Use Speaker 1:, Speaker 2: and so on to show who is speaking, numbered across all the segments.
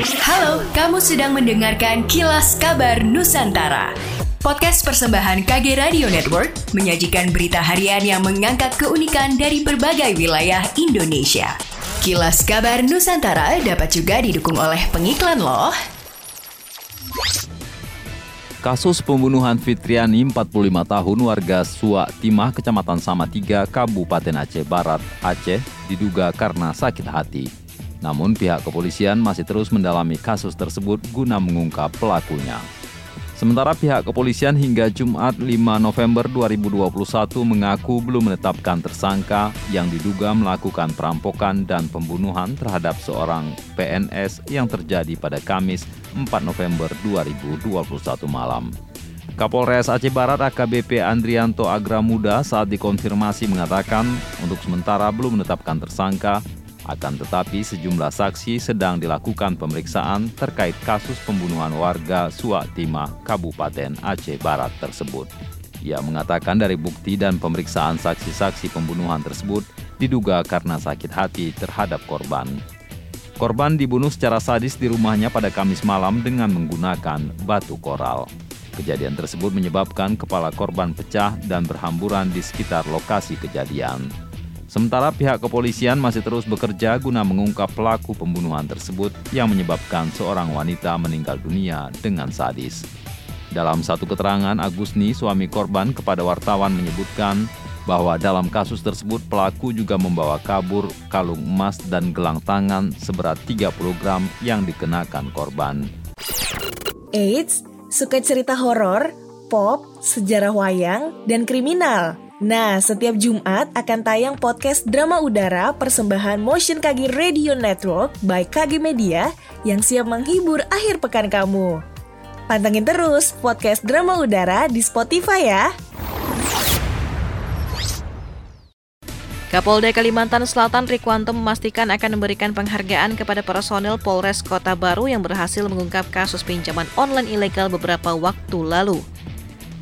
Speaker 1: Halo, kamu sedang mendengarkan Kilas Kabar Nusantara. Podcast persembahan KG Radio Network menyajikan berita harian yang mengangkat keunikan dari berbagai wilayah Indonesia. Kilas Kabar Nusantara dapat juga didukung oleh pengiklan loh.
Speaker 2: Kasus pembunuhan Fitriani, 45 tahun, warga Suak Timah, Kecamatan Samatiga, Kabupaten Aceh Barat, Aceh, diduga karena sakit hati. Namun pihak kepolisian masih terus mendalami kasus tersebut guna mengungkap pelakunya. Sementara pihak kepolisian hingga Jumat 5 November 2021 mengaku belum menetapkan tersangka yang diduga melakukan perampokan dan pembunuhan terhadap seorang PNS yang terjadi pada Kamis 4 November 2021 malam. Kapolres Aceh Barat AKBP Andrianto Agramuda saat dikonfirmasi mengatakan untuk sementara belum menetapkan tersangka akan tetapi sejumlah saksi sedang dilakukan pemeriksaan terkait kasus pembunuhan warga Suatima, Kabupaten Aceh Barat tersebut. Ia mengatakan dari bukti dan pemeriksaan saksi-saksi pembunuhan tersebut diduga karena sakit hati terhadap korban. Korban dibunuh secara sadis di rumahnya pada Kamis malam dengan menggunakan batu koral. Kejadian tersebut menyebabkan kepala korban pecah dan berhamburan di sekitar lokasi kejadian. Sementara pihak kepolisian masih terus bekerja guna mengungkap pelaku pembunuhan tersebut yang menyebabkan seorang wanita meninggal dunia dengan sadis. Dalam satu keterangan, Agusni, suami korban, kepada wartawan menyebutkan bahwa dalam kasus tersebut pelaku juga membawa kabur kalung emas dan gelang tangan seberat 30 gram yang dikenakan korban.
Speaker 3: Eits, suka cerita horor, pop, sejarah wayang, dan kriminal? Nah, setiap Jumat akan tayang podcast drama udara persembahan Motion KG Radio Network by KG Media yang siap menghibur akhir pekan kamu. Pantengin terus podcast drama udara di Spotify ya.
Speaker 4: Kapolda Kalimantan Selatan Rikwanto memastikan akan memberikan penghargaan kepada personel Polres Kota Baru yang berhasil mengungkap kasus pinjaman online ilegal beberapa waktu lalu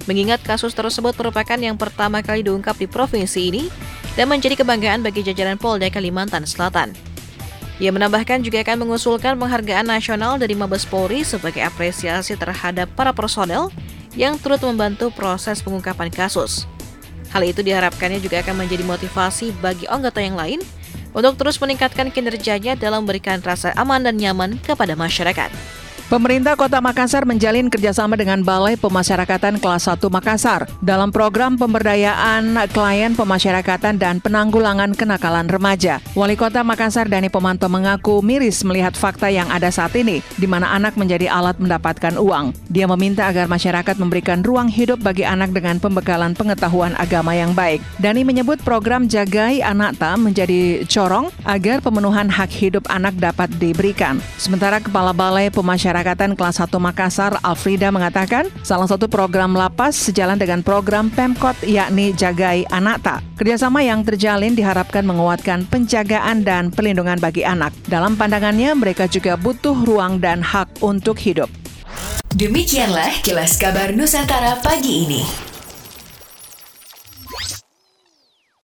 Speaker 4: mengingat kasus tersebut merupakan yang pertama kali diungkap di provinsi ini dan menjadi kebanggaan bagi jajaran Polda Kalimantan Selatan. Ia menambahkan juga akan mengusulkan penghargaan nasional dari Mabes Polri sebagai apresiasi terhadap para personel yang turut membantu proses pengungkapan kasus. Hal itu diharapkannya juga akan menjadi motivasi bagi anggota yang lain untuk terus meningkatkan kinerjanya dalam memberikan rasa aman dan nyaman kepada masyarakat.
Speaker 5: Pemerintah Kota Makassar menjalin kerjasama dengan Balai Pemasyarakatan Kelas 1 Makassar dalam program pemberdayaan klien pemasyarakatan dan penanggulangan kenakalan remaja. Wali Kota Makassar Dani Pemanto mengaku miris melihat fakta yang ada saat ini, di mana anak menjadi alat mendapatkan uang. Dia meminta agar masyarakat memberikan ruang hidup bagi anak dengan pembekalan pengetahuan agama yang baik. Dani menyebut program Jagai Anakta menjadi corong agar pemenuhan hak hidup anak dapat diberikan. Sementara Kepala Balai Pemasyarakatan Pemasyarakatan Kelas 1 Makassar, Alfrida mengatakan, salah satu program lapas sejalan dengan program Pemkot yakni Jagai Anakta. Kerjasama yang terjalin diharapkan menguatkan penjagaan dan pelindungan bagi anak. Dalam pandangannya, mereka juga butuh ruang dan hak untuk hidup.
Speaker 1: Demikianlah kilas kabar Nusantara pagi ini.